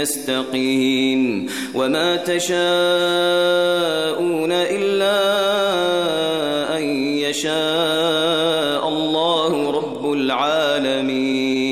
يستقين وما تشاءون إلا أن يشاء الله رب العالمين